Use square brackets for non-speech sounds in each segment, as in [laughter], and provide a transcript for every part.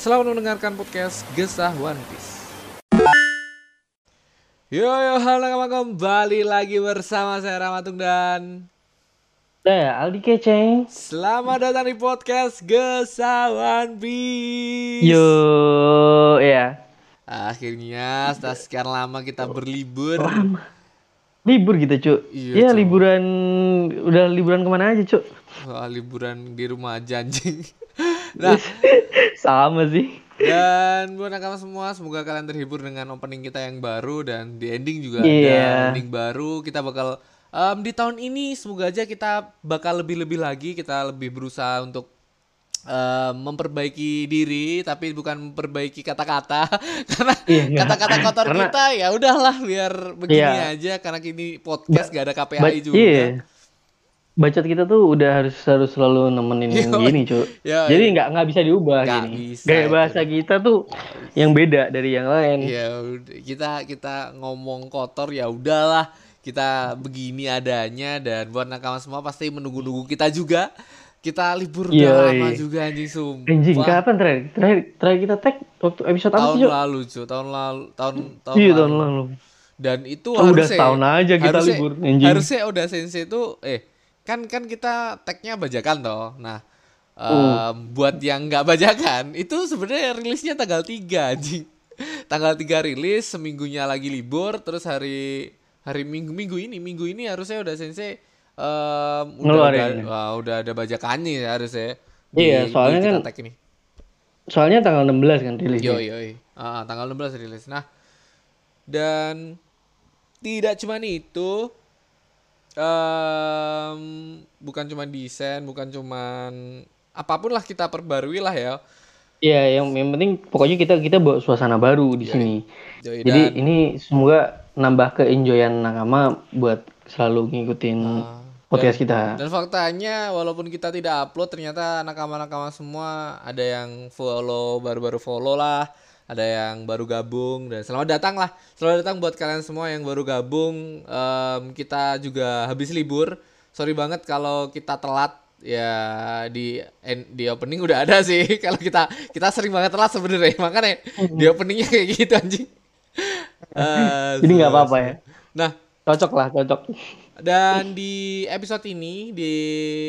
selamat mendengarkan podcast Gesah One Piece. Yo yo halo nakama kembali lagi bersama saya Ramatung dan Udah ya Aldi Keceng selamat datang di podcast Gesah One Piece. Yo ya Akhirnya setelah sekian lama kita berlibur. Lama Libur kita cuk Iya, Ya liburan Udah liburan ke mana aja cuk Wah, liburan di rumah aja anjing. [laughs] Nah, Sama sih dan buat nakama semua, semoga kalian terhibur dengan opening kita yang baru dan di ending juga Iya. ada ending baru. Kita bakal em, di tahun ini semoga aja kita bakal lebih-lebih lagi, kita lebih berusaha untuk em, memperbaiki diri tapi bukan memperbaiki kata-kata [laughs] karena Iya, iya. kata-kata kotor Karena- kita ya udahlah biar begini Iya. aja karena kini podcast gak ada KPI juga. Iya Bacot kita tuh udah harus harus selalu nemenin yang gini cuk Ya, Jadi nggak nggak bisa diubah Nggak gini bisa Gaya bahasa kita tuh Yang beda dari yang lain Ya udah, kita kita ngomong kotor ya udahlah kita begini adanya dan buat nakama semua pasti menunggu-nunggu kita juga. Kita libur udah lama juga anjing sumpah. Anjing kapan terakhir? Terakhir terakhir kita tag waktu episode apa tahun sih, Cok? lalu, cuy. Tahun lalu, tahun tahun Iya, lalu. tahun lalu. Dan itu Oh, udah harusnya setahun aja kita harusnya- libur, anjing. Harusnya udah sensei itu eh kan kan kita tagnya bajakan toh. Nah, Uh. buat yang nggak bajakan [laughs] itu sebenarnya rilisnya tanggal 3 anjing. tanggal 3 rilis, seminggunya lagi libur, terus hari hari minggu minggu ini minggu ini harusnya udah sensei em, udah udah, wah, udah ada bajakannya ya harusnya. Iya, soalnya kita kan- tag ini. Soalnya tanggal 16 kan rilisnya. Yo yo. Ah, tanggal 16 rilis. Nah, dan tidak cuma itu em bukan cuma desain, bukan cuma apa pun lah kita perbarui lah ya. Iya, yang, yang penting pokoknya kita kita bawa suasana baru di sini. Yoi, Jadi dan- ini semoga nambah keenjoyan nakama buat selalu ngikutin Ah, podcast kita. Dan faktanya walaupun kita tidak upload ternyata nakama-nakama semua ada yang follow baru-baru follow lah, ada yang baru gabung dan selamat datang lah. Selamat datang buat kalian semua yang baru gabung. Em, kita juga habis libur. Sorry banget kalau kita telat ya di di opening udah ada sih [laughs] kalau kita kita sering banget telat sebenarnya makanya di openingnya kayak gitu anjing. [laughs] Eh, Jadi nggak apa-apa ya. Nah, Cocok lah, cocok. dan di episode ini, di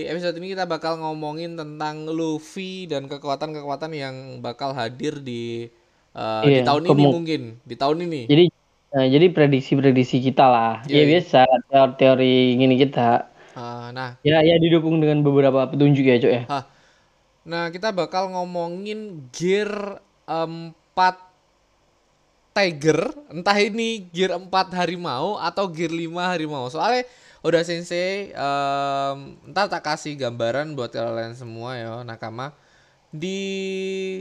episode ini kita bakal ngomongin tentang Luffy dan kekuatan-kekuatan yang bakal hadir di uh, di Iya, tahun ini mungkin, di tahun ini. Jadi nah, jadi prediksi-prediksi kita lah. Iya, Ya iya. biasa teori-teori gini kita. Uh, nah, Ya ya didukung dengan beberapa petunjuk ya, Cok ya. hah. Nah, kita bakal ngomongin gear 4 Tiger, entah ini gear 4 harimau atau gear 5 harimau. Soalnya udah sensei entar tak kasih gambaran buat kalian semua ya nakama di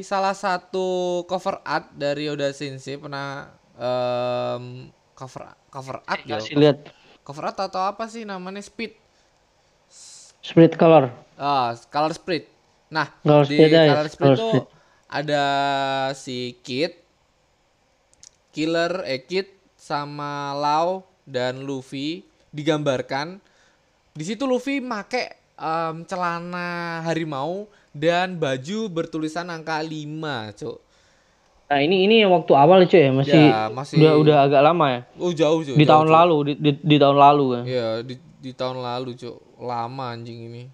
salah satu cover art dari Oda Sensei pernah em, cover cover art ya? Kasih lihat. Cover art atau apa sih namanya? Speed. Split color. ah color split nah Color di ya, color tuh split. ada si Kid Killer eh Kid sama Lau dan Luffy digambarkan. Di situ Luffy make em, celana harimau dan baju bertulisan angka 5 cuk Nah, ini ini yang waktu awal Cok ya, masih, Ya, masih- udah udah agak lama ya. oh jauh cuk Di jauh, tahun Cuk. lalu, di, di, di tahun lalu kan. Iya, di, di tahun lalu, Cuk. Lama anjing ini.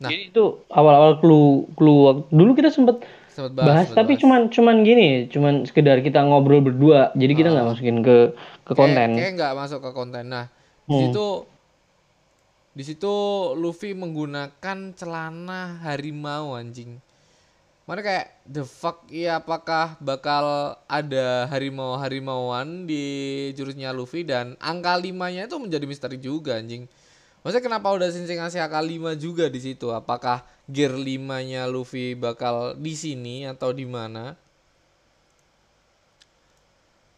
Nah. Jadi itu awal-awal clue clue dulu kita sempet bahas, bahas, tapi bahas. cuman cuman gini, cuman sekedar kita ngobrol berdua. Jadi kita nggak masukin ke ke konten. Kayak nggak masuk ke konten. Nah, di Hmm. situ di situ Luffy menggunakan celana harimau anjing. Mana kayak the fuck iya apakah bakal ada harimau-harimauan di jurusnya Luffy dan angka 5-nya itu menjadi misteri juga anjing. Maksudnya kenapa udah sensei ngasih angka 5 juga di situ? Apakah gear 5-nya Luffy bakal di sini atau di mana?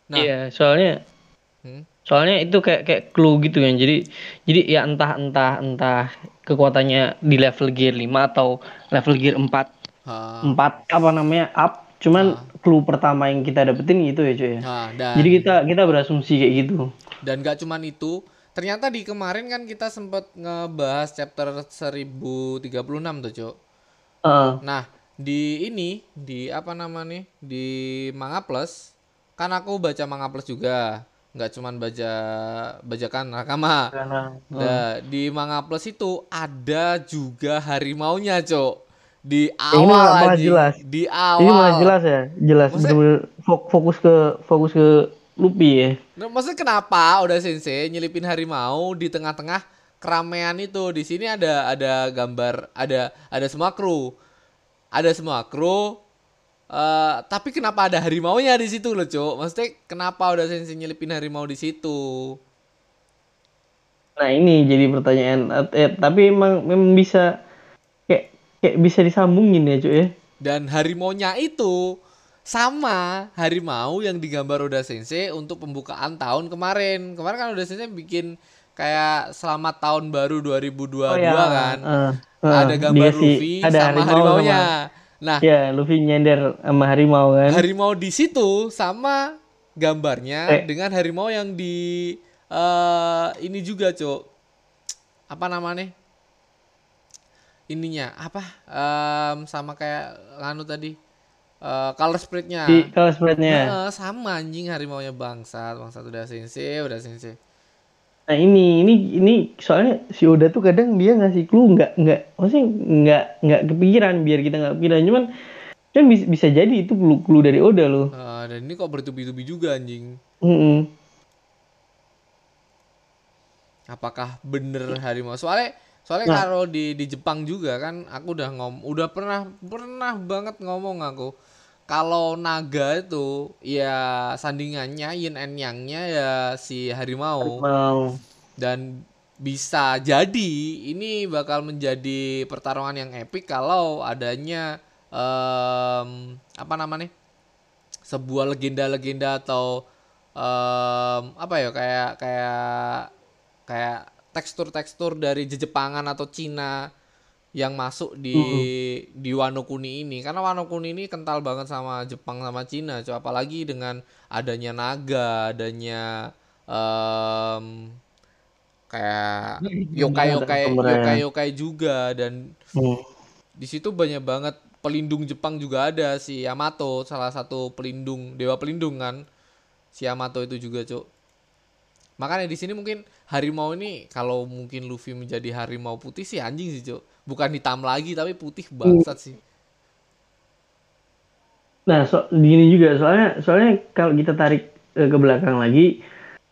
Nah. Iya, soalnya Hmm? soalnya itu kayak kayak clue gitu kan. Jadi jadi ya entah entah entah kekuatannya di level gear 5 atau level gear 4 Ha, 4 apa namanya up. Cuman clue pertama yang kita dapetin gitu ya cuy ya. ha, dan Jadi kita kita berasumsi kayak gitu. dan gak cuman itu, ternyata di kemarin kan kita sempat ngebahas chapter 1036 tuh, Cuk. Heeh. Nah, di ini di apa namanya? Di Manga Plus kan aku baca Manga Plus juga. Nggak cuman baca bajakan nakama. Nah, di Manga Plus itu ada juga harimaunya, Cok. Di ini awal malah anjing. jelas. Di awal. ini malah jelas ya, jelas Maksudnya- bener-bener fok- fokus ke fokus ke Luffy ya. Nah, maksudnya kenapa udah sensei nyelipin harimau di tengah-tengah keramaian itu? Di sini ada ada gambar, ada ada semua kru. Ada semua kru. Eh, tapi kenapa ada harimaunya di situ loh, Cok? Maksudnya kenapa udah sensei nyelipin harimau di situ? Nah ini jadi pertanyaan. Eh, tapi emang memang bisa kayak kayak bisa disambungin ya cuy ya. Dan harimaunya itu sama harimau yang digambar Oda Sensei untuk pembukaan tahun kemarin. Kemarin kan Oda Sensei bikin kayak selamat tahun baru 2022 kan. eh, eh, ada gambar Luffy ada sama harimau harimaunya. Nah, ya Luffy nyender sama harimau kan. harimau di situ sama gambarnya Eh. dengan harimau yang di eh ini juga, Cok. Apa namanya? Ininya apa? Em, sama kayak anu tadi. Eh color spreadnya. Di kalau spreadnya. Heeh, sama anjing harimaunya bangsat, bangsat udah sensei, udah sensei. Nah ini ini ini soalnya si Oda tuh kadang dia ngasih clue nggak nggak maksudnya nggak nggak kepikiran biar kita nggak kepikiran cuman kan bisa, bisa jadi itu clue clue dari Oda loh. Eh, dan ini kok bertubi-tubi juga anjing. Mm-mm. apakah bener harimau soalnya soalnya Nah. kalau di di Jepang juga kan aku udah ngom udah pernah pernah banget ngomong aku kalau naga itu ya sandingannya yin and yangnya ya si harimau Mau. dan bisa jadi ini bakal menjadi pertarungan yang epik kalau adanya em, apa namanya sebuah legenda-legenda atau em, apa ya kayak kayak kayak tekstur-tekstur dari Jepangan atau Cina yang masuk di di Wano Kuni ini. Karena Wano Kuni ini kental banget sama Jepang sama Cina coba apalagi dengan adanya naga adanya em, kayak yokai yokai yokai yokai juga. Dan Hmm. di situ banyak banget pelindung Jepang juga ada. Si Yamato salah satu pelindung dewa pelindung kan. Si Yamato itu juga cuk makanya di sini mungkin harimau ini kalau mungkin Luffy menjadi harimau putih sih anjing sih cuk bukan hitam lagi tapi putih bangsat sih Nah, so, gini juga soalnya soalnya kalau kita tarik eh, ke belakang lagi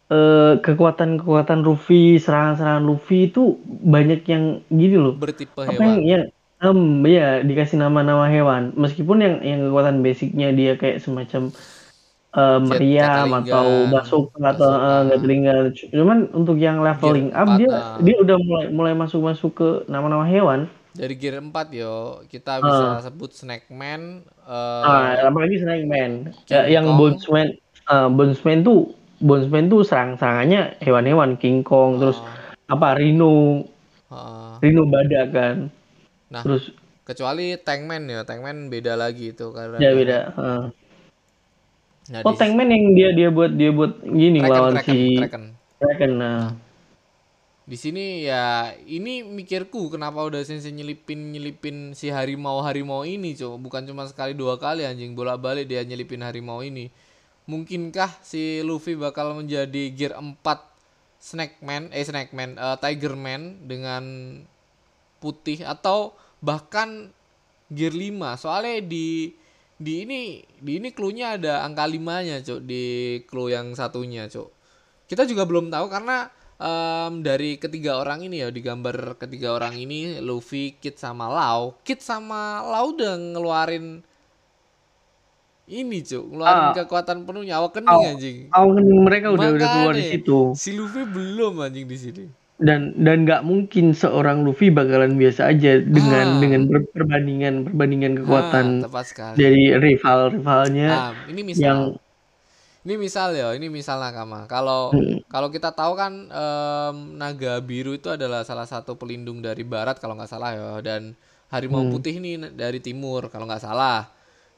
eh, kekuatan-kekuatan Luffy, serangan-serangan Luffy itu banyak yang gini loh. bertipe Apa hewan yang yang em, ya dikasih nama-nama hewan. Meskipun yang yang kekuatan basicnya dia kayak semacam eh, meriam atau bazooka atau eh, Gatling gun. Cuman untuk yang leveling Gear up dia empat, ah. dia udah mulai mulai masuk-masuk ke nama-nama hewan. dari gear 4 yo kita bisa sebut Snackman eh, Ah, apalagi Snake Man. Ya, yang Kong. Bonesman, uh, Bonesman tuh Bonesman tuh serang-serangannya hewan-hewan King Kong, terus apa Rhino, eh, Rhino badak kan. Nah, Terus kecuali Tankman ya Tankman beda lagi itu karena ya beda. uh. Nah, Oh, Tankman yang dia dia buat dia buat gini Kraken, lawan Kraken, si Kraken. Kraken. Nah, Di sini ya ini mikirku kenapa udah sensei nyelipin nyelipin si harimau harimau ini coba bukan cuma sekali dua kali anjing bolak balik dia nyelipin harimau ini mungkinkah si Luffy bakal menjadi gear 4 Snackman eh Snackman eh, Tigerman dengan putih atau bahkan gear 5 soalnya di di ini di ini clue-nya ada angka 5-nya, Cuk, di clue yang satunya, Cuk. Kita juga belum tahu karena em, dari ketiga orang ini ya di gambar ketiga orang ini Luffy, Kid sama Lau. Kid sama Lau udah ngeluarin ini, Cuk, ngeluarin Ah. kekuatan penuhnya awakening Oh. anjing. awal mereka udah udah keluar di Makanya, situ. Si Luffy belum anjing di sini. Dan dan nggak mungkin seorang Luffy bakalan biasa aja Ah. dengan dengan per- perbandingan perbandingan kekuatan Ah, tepat sekali. dari rival-rivalnya Ah, ini misal yang Ini misal ya, ini misal nakama. Kalau Hmm. kalau kita tahu kan em, naga biru itu adalah salah satu pelindung dari barat kalau nggak salah ya, dan harimau Hmm. putih ini dari timur kalau nggak salah.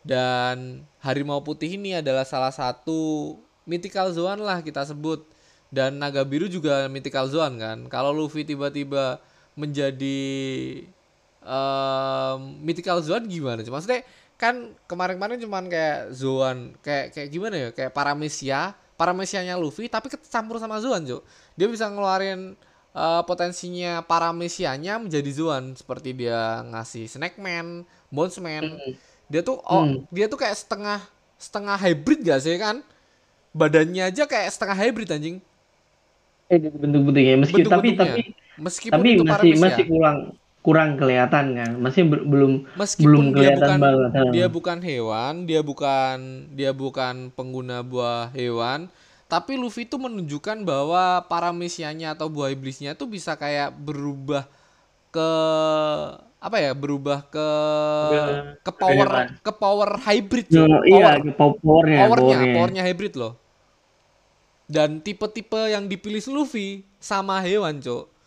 Dan harimau putih ini adalah salah satu mythical zone lah kita sebut. Dan naga biru juga mythical zone kan. Kalau Luffy tiba-tiba menjadi em, mythical zone gimana? sih? Maksudnya kan kemarin-kemarin cuman kayak Zoan kayak kayak gimana ya kayak Paramecia Paramecianya Luffy tapi kecampur sama Zoan Cuk dia bisa ngeluarin eh, potensinya Paramecianya menjadi Zoan seperti dia ngasih Snackman Bonesman dia tuh oh dia tuh kayak setengah setengah hybrid gak sih kan badannya aja kayak setengah hybrid anjing Eh, bentuk-bentuknya. Meski tapi Bentuk-bentuknya. tapi meskipun tapi masih masih kurang kurang kelihatan kan? Masih be- belum meskipun belum dia kelihatan bukan banget. Dia bukan hewan dia bukan dia bukan pengguna buah hewan tapi Luffy itu menunjukkan bahwa paramisianya atau buah iblisnya tuh bisa kayak berubah ke apa ya? Berubah ke ke power hewan. ke power hybrid No, iya power pow- powernya powernya powernya. powernya hybrid loh dan tipe-tipe yang dipilih Luffy sama hewan cok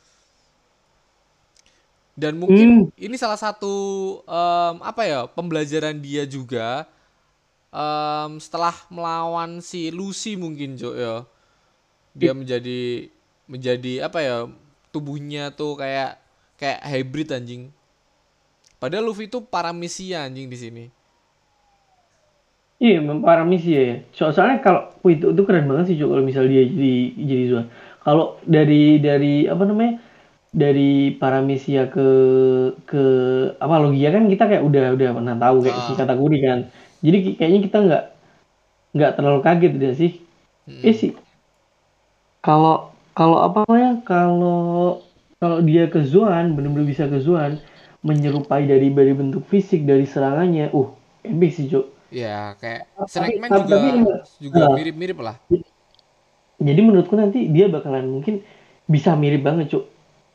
dan mungkin ini salah satu em, apa ya pembelajaran dia juga em, setelah melawan si Lucy mungkin cok ya. Dia menjadi menjadi apa ya tubuhnya tuh kayak kayak hybrid anjing. Padahal Luffy itu paramisia anjing di sini Iya, para misi ya. So- soalnya kalau wih, itu itu keren banget sih Cuk, kalau misal dia jadi jadi Zuan. Kalau dari dari apa namanya? Dari Paramisia ke ke apa logia kan kita kayak udah udah pernah tahu kayak Ah. si kategori kan. Jadi kayaknya kita nggak nggak terlalu kaget ya sih. Eh sih. Kalau kalau apa namanya? Kalau kalau dia ke Zuan, benar-benar bisa ke Zuan, menyerupai dari dari bentuk fisik dari serangannya. Uh, epic sih, Cuk. Ya kayak Tapi- Snackman tapi- juga tapi- juga Ah. mirip-mirip lah. Jadi menurutku nanti dia bakalan mungkin bisa mirip banget cuk.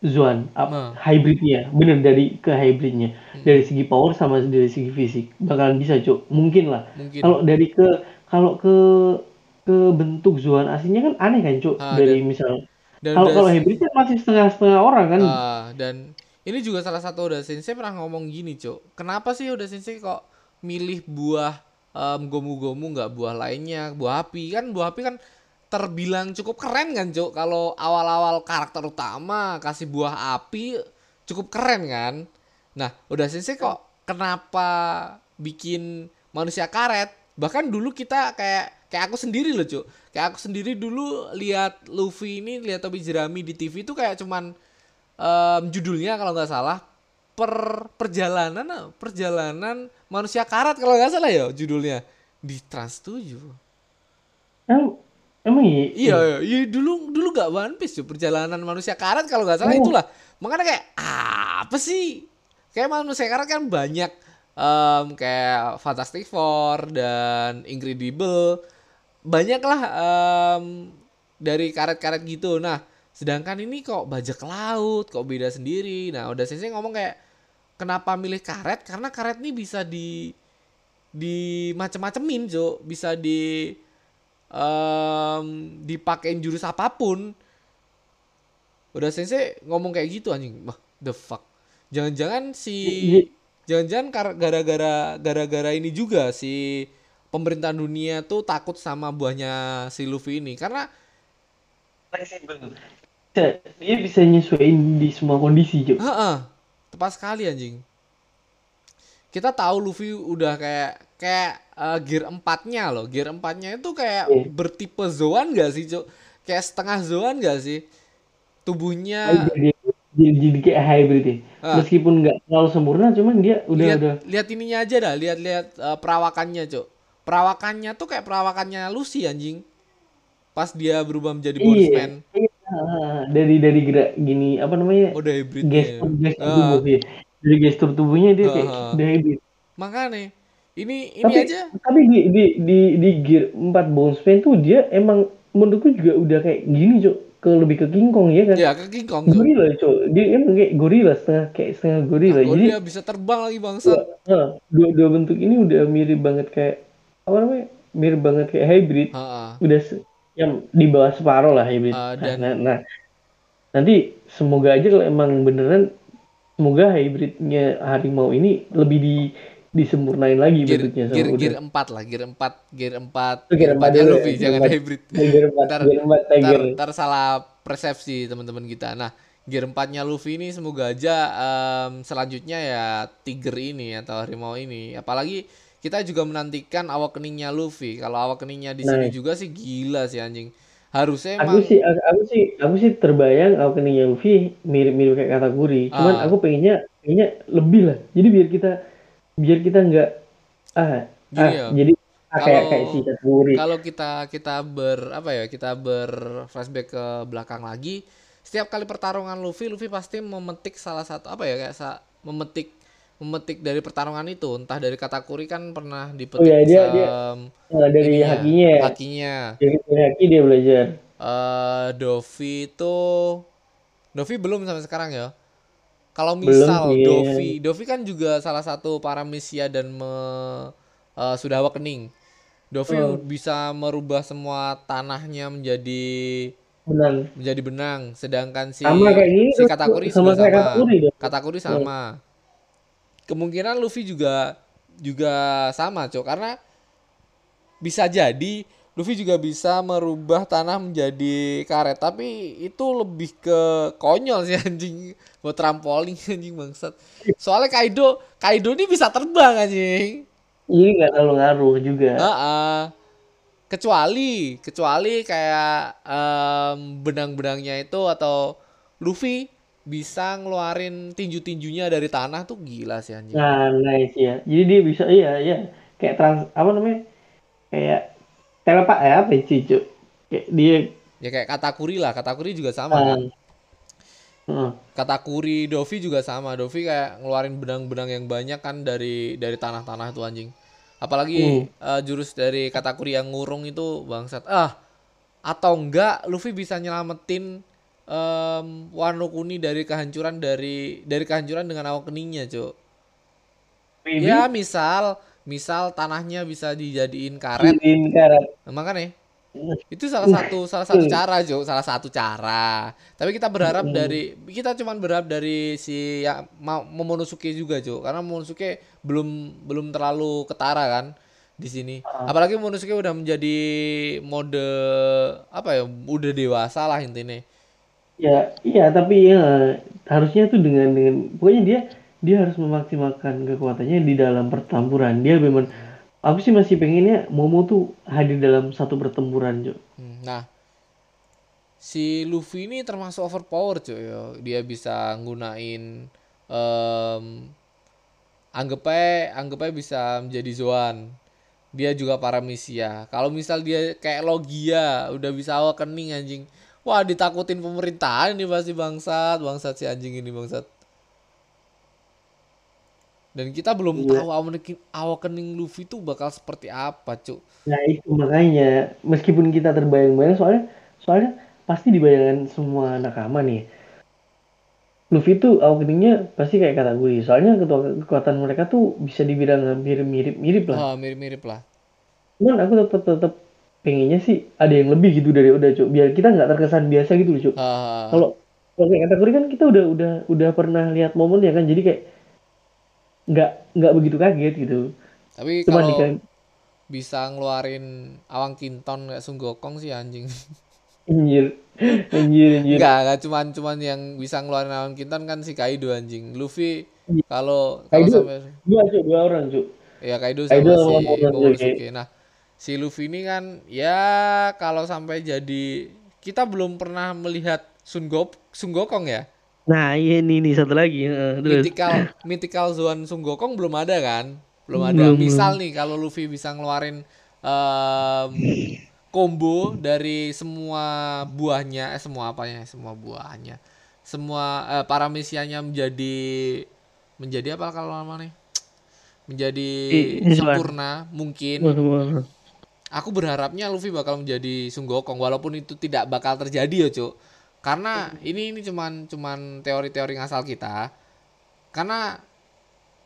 Zuan up, Nah. hybridnya. Bener dari ke hybridnya. Hmm. dari segi power sama dari segi fisik. Bakalan bisa cuk. Mungkin lah. Kalau dari ke kalau ke ke bentuk Zuan aslinya kan aneh kan cuk? Ah, dari misal dan kalau udah kalau hybrid kan masih setengah setengah orang kan? Ah, dan ini juga salah satu Oda Sensei pernah ngomong gini, Cok. Kenapa sih Oda Sensei kok milih buah em, gomu-gomu nggak buah lainnya, buah api? Kan buah api kan terbilang cukup keren kan, Cok. Kalau awal-awal karakter utama kasih buah api cukup keren kan. Nah, Oda Sensei kok kenapa bikin manusia karet? Bahkan dulu kita kayak kayak aku sendiri loh, Cuk. Kayak aku sendiri dulu lihat Luffy ini, lihat Tobi Jerami di TV itu kayak cuman em, judulnya kalau nggak salah per perjalanan perjalanan manusia karat kalau nggak salah ya judulnya di Trans 7. Em- emang iya Iya, iya, dulu dulu gak One Piece tuh perjalanan manusia karat kalau nggak salah Oh. itulah. Makanya kayak apa sih? Kayak manusia karat kan banyak em, kayak Fantastic Four dan Incredible. Banyak lah em, dari karet-karet gitu. Nah, sedangkan ini kok bajak laut, kok beda sendiri. Nah, udah sensei ngomong kayak kenapa milih karet? Karena karet ini bisa di di macem-macemin, Jo. Bisa di em dipakein jurus apa pun. Udah sensei ngomong kayak gitu anjing. Wah, the fuck. Jangan-jangan si jangan-jangan gara-gara gara-gara ini juga si pemerintahan dunia tuh takut sama buahnya si Luffy ini karena dia bisa nyesuaiin di semua kondisi Heeh, tepat sekali anjing. Kita tahu Luffy udah kayak kayak eh, gear 4-nya loh. Gear 4-nya itu kayak Iya. bertipe Zoan gak sih, Cuk? Kayak setengah Zoan gak sih? Tubuhnya jadi, jadi, jadi kayak hybrid ya. Ah. Meskipun nggak terlalu sempurna, cuman dia udah lihat udah lihat ininya aja dah, lihat-lihat eh, perawakannya, Cuk. Perawakannya tuh kayak perawakannya Lucy anjing. Pas dia berubah menjadi iya, iya. Ah, [laughs] dari dari gerak gini apa namanya Udah hybridnya. gestur gestur Ah, tubuh ya. Dari gestur tubuhnya dia kayak Ah. udah hybrid. makanya ini ini Tapi aja tapi di di di di gear 4 Bonesman tuh dia emang menurutku juga udah kayak gini cok ke lebih ke King Kong ya kan. ya ke King Kong, Cuk. Gorila cok. Dia emang kayak gorila setengah kayak setengah gorila. Oh, Jadi dia bisa terbang lagi bangsat. dua, ah, dua dua bentuk ini udah mirip banget kayak apa namanya mirip banget kayak hybrid Heeh. udah se- yang di bawah separuh lah hybrid Uh, Nah, dan- nah, nah, nanti semoga aja kalau emang beneran semoga hybridnya harimau ini lebih di disempurnain lagi gear bentuknya sama gear, udah gear 4 lah gear 4 gear 4 Oh, gear empat empatnya dulu. Ya, Luffy gear jangan empat. hybrid gear empat Ntar- gear empat ntar, tiger. ntar salah persepsi teman-teman kita. Nah gear 4 nya Luffy ini semoga aja em, selanjutnya ya tiger ini atau harimau ini. Apalagi kita juga menantikan awak keningnya Luffy. Kalau awak keningnya di sini Nah. juga sih gila sih anjing. Harusnya aku emang sih aku, aku sih aku sih terbayang openingnya Luffy mirip-mirip kayak kategori cuman Ah. aku pengennya pengennya lebih lah. Jadi biar kita biar kita nggak ah Gini ah ya, jadi ah, kayak kayak si kategori kalau kita kita ber apa ya kita ber flashback ke belakang lagi setiap kali pertarungan Luffy Luffy pasti memetik salah satu apa ya kayak sa- memetik memetik dari pertarungan itu entah dari katakuri kan pernah dipetik Oh iya, dia- dia- Nah, dari ininya, hakinya ya hakinya dari, dari haki dia belajar eh Dovi itu Dovi belum sampai sekarang ya. Kalau Belum misal sih. Dovi, Dovi kan juga salah satu paramisia dan me, eh, sudah awakening. Dovi Hmm. bisa merubah semua tanahnya menjadi benar menjadi benang, sedangkan si sama kayak gini si Katakuri sama sama. dong Katakuri sama. Kemungkinan Luffy juga juga sama, Cok, karena bisa jadi Luffy juga bisa merubah tanah menjadi karet, tapi itu lebih ke konyol sih [laughs] anjing. Buat trampolin anjing bangsat. Soalnya Kaido, Kaido ini bisa terbang anjing. ini nggak terlalu ngaruh juga Heeh. Kecuali kecuali kayak em, benang-benangnya itu atau Luffy bisa ngeluarin tinju-tinjunya dari tanah tuh gila sih anjing. nah nice ya jadi dia bisa iya iya kayak trans apa namanya kayak telepak ya apa sih kayak dia Ya kayak Katakuri lah, Katakuri juga sama kan. Heeh. Katakuri, Dovi juga sama. Dovi kayak ngeluarin benang-benang yang banyak kan dari dari tanah-tanah tuh anjing. Apalagi eh, jurus dari Katakuri yang ngurung itu bangsat. Ah, atau enggak Luffy bisa nyelamatin em, Wano Kuni dari kehancuran dari dari kehancuran dengan awak keningnya, Cuk. Maybe. Ya, misal misal tanahnya bisa dijadiin karet, jadiin karet. Makanya itu salah satu salah satu cara Jo salah satu cara. Tapi kita berharap dari kita cuman berharap dari si ya Ma- Momonosuke juga Jo karena Momonosuke belum belum terlalu ketara kan di sini. Apalagi Momonosuke udah menjadi mode apa ya udah dewasa lah intinya Ya, iya, tapi ya harusnya tuh dengan dengan pokoknya dia dia harus memaksimalkan kekuatannya di dalam pertempuran. Dia memang aku sih masih pengennya Momo tuh hadir dalam satu pertempuran, Jo. Hmm, nah si Luffy ini termasuk overpower cuy yo. dia bisa nggunain aja anggap aja bisa menjadi Zoan dia juga paramisia kalau misal dia kayak Logia udah bisa awakening anjing wah ditakutin pemerintahan ini pasti bangsat bangsat si anjing ini bangsat dan kita belum Iya. tahu awakening, awakening Luffy tuh bakal seperti apa cuk Nah, itu makanya meskipun kita terbayang-bayang soalnya soalnya pasti dibayangkan semua nakama nih. Luffy tuh awakeningnya pasti kayak kategori. Soalnya ketua- kekuatan mereka tuh bisa dibilang hampir mirip-mirip lah. oh, mirip-mirip lah Cuman aku tetap tetap pengennya sih ada yang lebih gitu dari udah cuk biar kita nggak terkesan biasa gitu loh cuk Ah, kalau kalau kayak kategori kan kita udah udah udah pernah lihat momennya kan jadi kayak nggak nggak begitu kaget gitu tapi cuma kalau di bisa ngeluarin awang kinton kayak Sun Gokong sih anjing. [laughs] anjir anjir anjir Enggak, enggak cuman cuman yang bisa ngeluarin awang kinton kan si Kaido anjing. Luffy kalau kalau Kaido. sampai dua cuk dua orang cuk ya Kaido Kaido sama sama si. Momonosuke. Nah, si Luffy ini kan ya kalau sampai jadi kita belum pernah melihat Sun Sun Gokong ya. nah iya nih nih satu lagi terus Mythical Mythical Zoan Sun Gokong belum ada kan? Belum ada. Belum, Misal nih kalau Luffy bisa ngeluarin em, combo dari semua buahnya, eh semua apanya? Semua buahnya. Semua eh, para misianya menjadi menjadi apa kalau namanya? Menjadi I- Zoan. sempurna mungkin. Wah. Aku berharapnya Luffy bakal menjadi Sun Gokong walaupun itu tidak bakal terjadi ya, Cuk. Karena ini ini cuman cuman teori-teori ngasal kita. Karena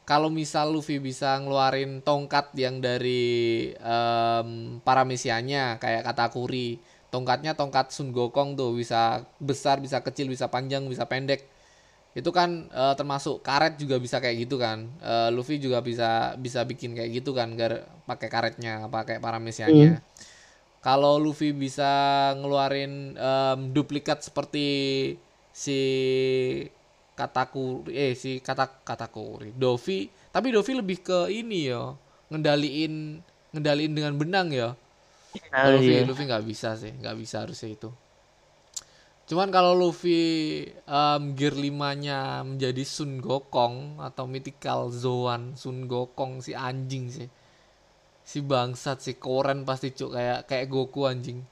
kalau misal Luffy bisa ngeluarin tongkat yang dari em, para misianya kayak Katakuri tongkatnya tongkat Sun Gokong tuh bisa besar bisa kecil bisa panjang bisa pendek itu kan eh, termasuk karet juga bisa kayak gitu kan. Eh, Luffy juga bisa bisa bikin kayak gitu kan gar pakai karetnya pakai para misianya kalau Luffy bisa ngeluarin em, duplikat seperti si Katakuri eh si kata Katakuri Dovi. Tapi Dovi lebih ke ini ya ngendaliin ngendaliin dengan benang ya kalau Luffy iya. Luffy nggak bisa sih nggak bisa harusnya itu cuman kalau Luffy em, gear 5 nya menjadi Sun Gokong atau mythical Zoan Sun Gokong si anjing sih. Si bangsat si koren pasti cuk. Kayak kayak Goku anjing.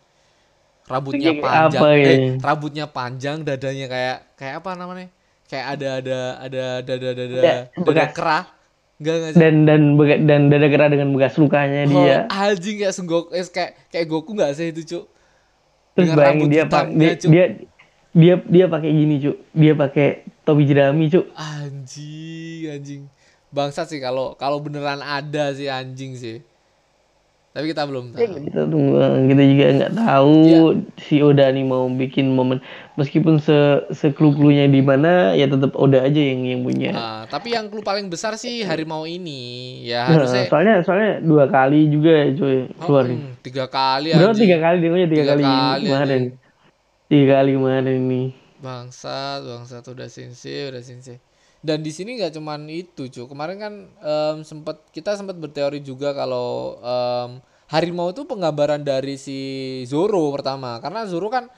Rambutnya panjang. apa ya? eh rambutnya panjang dadanya kayak kayak apa namanya? Kayak ada ada ada dada dada Ada dada kerah. Enggak enggak sih? Dan dan dan dada gerah dengan bekas lukanya dia. Oh, anjing kayak Sun Goku eh, kayak kayak Goku nggak sih itu cuk terus dengan bayangin rambut dia pak dia, Cuk. dia dia dia pakai gini cuk. Dia pakai topi jerami cuk. Anjing anjing. Bangsat sih kalau kalau beneran ada sih anjing sih tapi kita belum tahu. Kita tunggu kita juga nggak tahu. Iya. si Oda nih mau bikin momen meskipun se seklu-klunya di mana ya tetap Oda aja yang yang punya. Ah, tapi yang clue paling besar sih harimau ini. Ya Nah, harusnya soalnya soalnya dua kali juga ya cuy keluar Hmm, tiga kali berapa tiga kali dia tiga, Tiga kali, kali, kemarin. tiga kali kemarin nih. Bangsat bangsat udah sensei udah sensei dan di sini nggak cuman itu cuy kemarin kan em, sempat kita sempat berteori juga kalau em, harimau itu penggambaran dari si Zoro pertama karena Zoro kan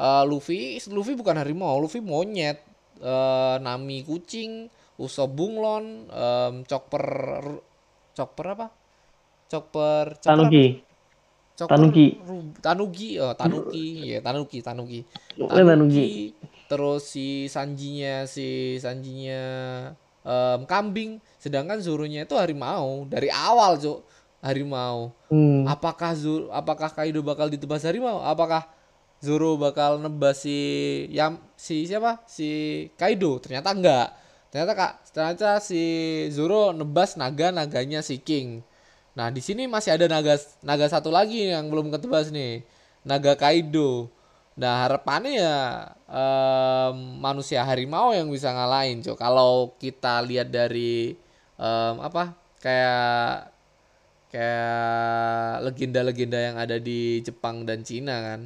eh, Luffy Luffy bukan harimau Luffy monyet Eh, Nami kucing Usopp bunglon em, Chopper Chopper apa Chopper Chopper? Tanuki Chopper Tanuki. Ru- Tanuki, oh Tanuki, ya Tanuki, Tanuki. Oh, Tanuki. Terus si Sanjinya, si Sanjinya em, kambing, sedangkan Zoro-nya itu harimau dari awal, Cuk. Harimau. hmm. Apakah Zoro, apakah Kaido bakal ditebas harimau? Apakah Zoro bakal nebas si Yam si siapa? Si Kaido? Ternyata enggak. Ternyata Kak, ternyata si Zoro nebas naga, naganya si King. Nah, di sini masih ada naga naga satu lagi yang belum ketebas nih. Naga Kaido. Nah, harapannya ya em, manusia harimau yang bisa ngalahin, Cok. Kalau kita lihat dari em, apa? Kayak kayak legenda-legenda yang ada di Jepang dan Cina kan.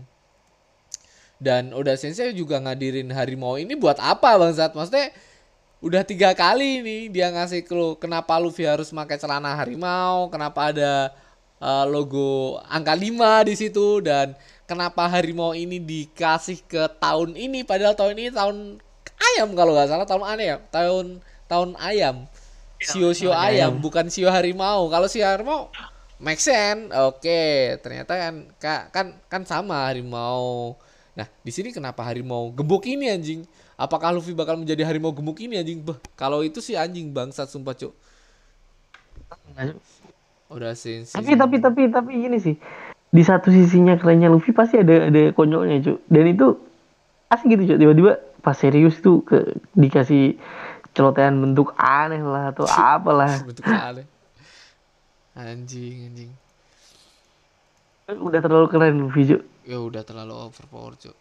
Dan Oda Sensei juga ngadirin harimau ini buat apa bangsat? Maksudnya udah tiga kali nih dia ngasih clue kenapa Luffy harus pakai celana harimau, kenapa ada eh, logo angka 5 di situ dan kenapa harimau ini dikasih ke tahun ini? Padahal tahun ini tahun ayam kalau nggak salah tahun aneh ya? Tahun tahun ayam. Sio sio ayam. bukan sio harimau. Kalau sio harimau make sense. Oke ternyata kan ka- kan kan sama harimau. Nah di sini kenapa harimau gemuk ini anjing? Apakah Luffy bakal menjadi harimau gemuk ini anjing? Beh, kalau itu sih anjing bangsat sumpah cuk. Udah sensi tapi tapi tapi tapi gini sih di satu sisinya kerennya Luffy pasti ada ada konyolnya cuy dan itu asik gitu cuy tiba-tiba pas serius tuh ke dikasih celotehan bentuk aneh lah atau [laughs] apalah. Bentuk aneh. Anjing anjing. Udah terlalu keren Luffy cuy ya udah terlalu overpower cuk.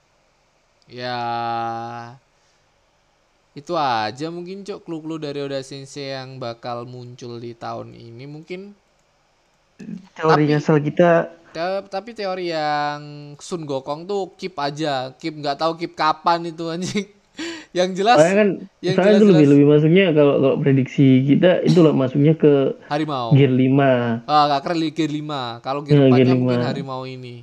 Ya itu aja mungkin cuk clue-clue dari Oda Sensei yang bakal muncul di tahun ini mungkin teori Tapi- nyesel kita. Te- tapi teori yang Sun Gokong tuh keep aja keep nggak tahu keep kapan itu anjing. [laughs] Yang jelas soalnya kan yang soalnya itu lebih jelas-jelas- lebih masuknya kalau kalau prediksi kita itu lah masuknya ke harimau. gear 5 ah gak keren gear 5 kalau gear Ya, 4 gear mungkin lima. harimau ini.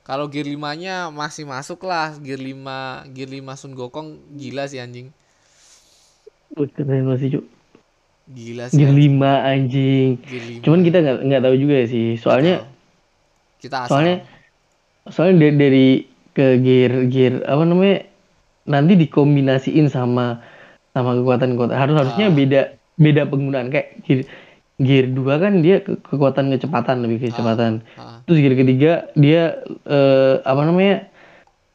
Kalau gear 5 nya masih masuk lah gear 5 gear 5 Sun Gokong gila sih anjing. Wih, keren banget sih cuy gila sih gear. 5 anjing. Gear 5 cuman kita nggak nggak tahu juga sih. Soalnya kita asal. soalnya soalnya dari, dari ke gear gear apa namanya nanti dikombinasiin sama sama kekuatan kekuatan harus harusnya Ah. beda beda penggunaan. Kayak gear gear 2 kan dia ke- kekuatan kecepatan lebih kecepatan. Ah, terus gear ketiga dia eh, apa namanya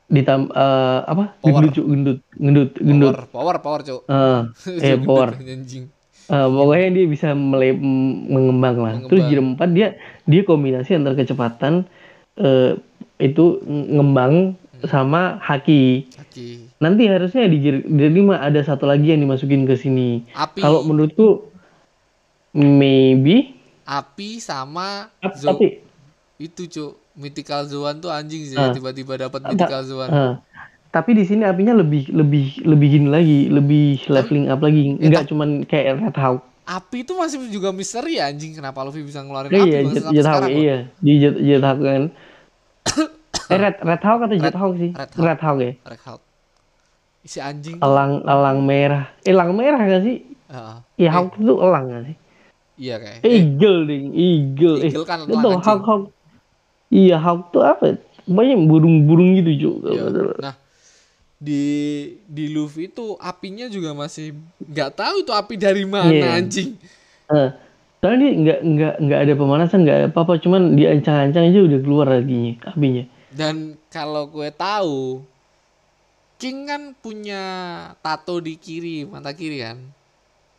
ditam eh, apa? Power. gendut gendut gendut gendut. Power, power, power, Cuk. Eh, eh [laughs] Gendut, power. Anjing. Eh, pokoknya dia bisa mele- mengembang lah. Terus di empat dia dia kombinasi antara kecepatan eh, itu ngembang sama haki. Kaki. nanti harusnya di gear, gear lima ada satu lagi yang dimasukin ke sini. Api. kalau menurutku maybe. Api sama ap- zo- itu cuk. Mythical zone tuh anjing sih Ah. tiba-tiba dapat mythical zone eh, tapi di sini apinya lebih lebih lebih gini lagi lebih leveling up lagi. Nggak cuman kayak red hawk api itu masih juga misteri ya anjing. Kenapa Luffy bisa ngeluarin iya api jet, bangsa sampai jet hawk iya. Di jet, jet hawk kan. [coughs] Eh red red hawk atau jet hawk sih? Red red Hawk. hawk, ya? Red Hawk. si anjing. Elang elang merah. Eh, elang merah gak sih? Heeh. Iya hawk itu elang gak sih? Iya kayak eh, eagle ding eagle, Eagle kan elang, tau anjing. hawk hawk iya hawk tuh apa? Banyak burung-burung gitu cuy Iya. Nah, di di Luffy itu apinya juga masih nggak tahu itu api dari mana Iya. anjing. Eh, soalnya dia nggak nggak nggak ada pemanasan nggak ada apa-apa cuman diancang-ancang aja udah keluar apinya apinya Dan kalau gue tahu King kan punya tato di kiri, mata kiri kan.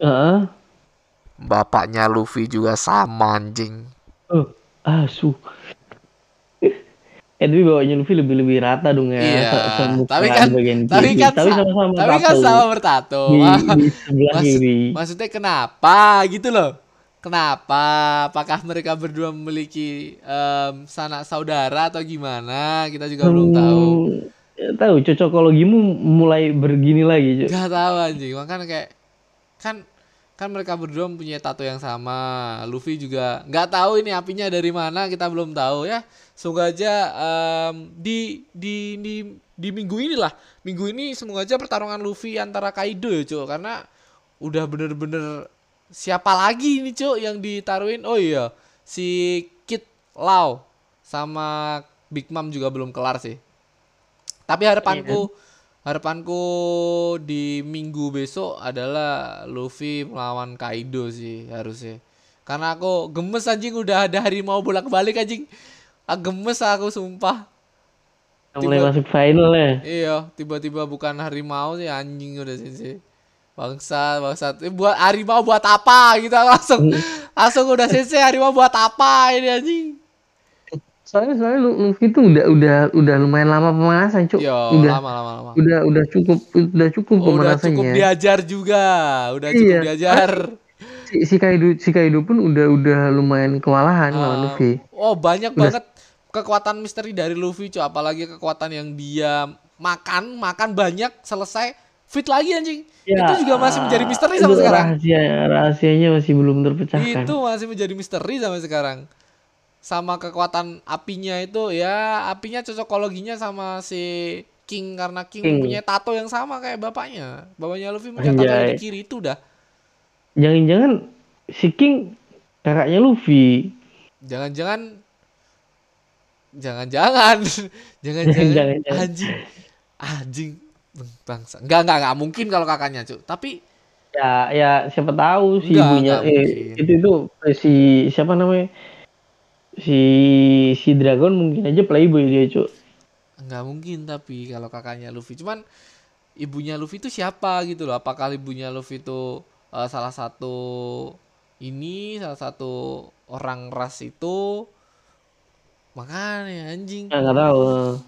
Heeh. Bapaknya Luffy juga sama anjing. oh asu eh tapi bawahnya Luffy lebih lebih rata dong ya Iya, tapi kan bagian tapi kiri. kan tapi sa- sama-sama tapi kan tato sama bertato. di, di sebelah Mas- kiri maksudnya kenapa gitu loh? Kenapa? Apakah mereka berdua memiliki em, sanak saudara atau gimana? Kita juga belum tahu. Hmm, ya tahu cocokologimu mulai begini lagi Gak tahu anjing. Makanya kayak kan kan mereka berdua mempunyai tato yang sama. Luffy juga nggak tahu ini apinya dari mana. Kita belum tahu ya. Semoga aja em, di di di di minggu inilah. Minggu ini semoga aja pertarungan Luffy antara Kaido ya, Cuk. Karena udah bener-bener siapa lagi ini, Cuk, yang ditaruhin? Oh iya, si Kid Lau sama Big Mom juga belum kelar sih. Tapi harapanku harapanku di minggu besok adalah Luffy melawan Kaido sih harusnya. Karena aku gemes anjing udah ada harimau bolak-balik anjing. Ah, gemes aku sumpah. mulai tiba- masuk final ya Iya, tiba-tiba bukan harimau sih anjing udah sih. Bangsa, bangsa. Eh, buat harimau buat apa gitu langsung langsung udah sensei harimau buat apa ini anjing. Soalnya soalnya Lu- Luffy itu udah udah udah lumayan lama pemanasan cuk. Yo, udah lama lama lama. udah udah cukup udah cukup Oh, udah pemanasannya. cukup diajar juga, udah cukup Iya. diajar. [laughs] si, si Kaido si Kaido pun udah udah lumayan kewalahan lawan Ah, Luffy. Oh banyak banget kekuatan misteri dari Luffy cuy apalagi kekuatan yang dia makan makan banyak selesai fit lagi anjing. Ya, itu juga masih menjadi misteri sampai sekarang. rahasia rahasianya masih belum terpecahkan. Itu masih menjadi misteri sampai sekarang sama kekuatan apinya itu ya apinya cocokologinya sama si King karena King, King. punya tato yang sama kayak bapaknya. Bapaknya Luffy punya tato yang di kiri itu udah jangan-jangan si King kakaknya Luffy. Jangan-jangan jangan-jangan. [laughs] Jangan-jangan. Anjing. Anjing. Bangsa. Enggak enggak enggak mungkin kalau kakaknya cuy tapi ya ya siapa tahu si Enggak, ibunya enggak eh, mungkin. itu itu eh, si siapa namanya si si Dragon mungkin aja playboy dia cuk. Enggak mungkin tapi kalau kakaknya Luffy. Cuman ibunya Luffy itu siapa gitu loh? Apakah ibunya Luffy itu eh, salah satu ini salah satu orang ras itu? Makanya anjing. Nggak tahu.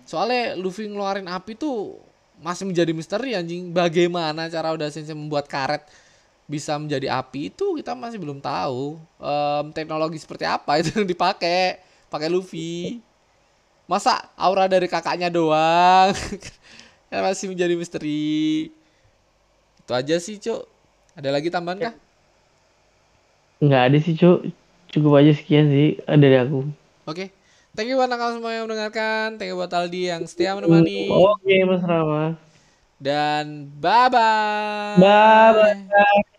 Soalnya Luffy ngeluarin api tuh masih menjadi misteri anjing. Bagaimana cara udah Sensei membuat karet bisa menjadi api itu kita masih belum tahu. Em, teknologi seperti apa itu yang dipakai? Pakai Luffy. Masa aura dari kakaknya doang? [laughs] kan masih menjadi misteri. Itu aja sih, Cuk. Ada lagi tambahan kah? nggak ada sih cuk cukup aja sekian sih eh, dari aku Oke. Thank you buat kalian semua yang mendengarkan. Thank you buat Aldi yang setia menemani. oke mas Rama Dan bye-bye. Bye-bye.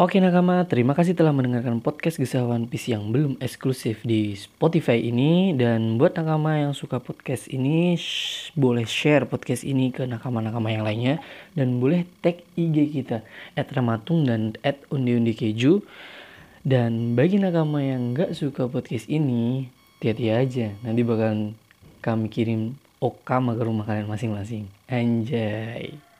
Oke nakama, terima kasih telah mendengarkan podcast Kisah One Piece yang belum eksklusif di Spotify ini Dan buat nakama yang suka podcast ini, sh- boleh share podcast ini ke nakama-nakama yang lainnya Dan boleh tag IG kita, at Ramatung dan at Undi-Undi Keju Dan bagi nakama yang nggak suka podcast ini, hati-hati aja Nanti bakalan kami kirim Okama ke rumah kalian masing-masing. Anjay.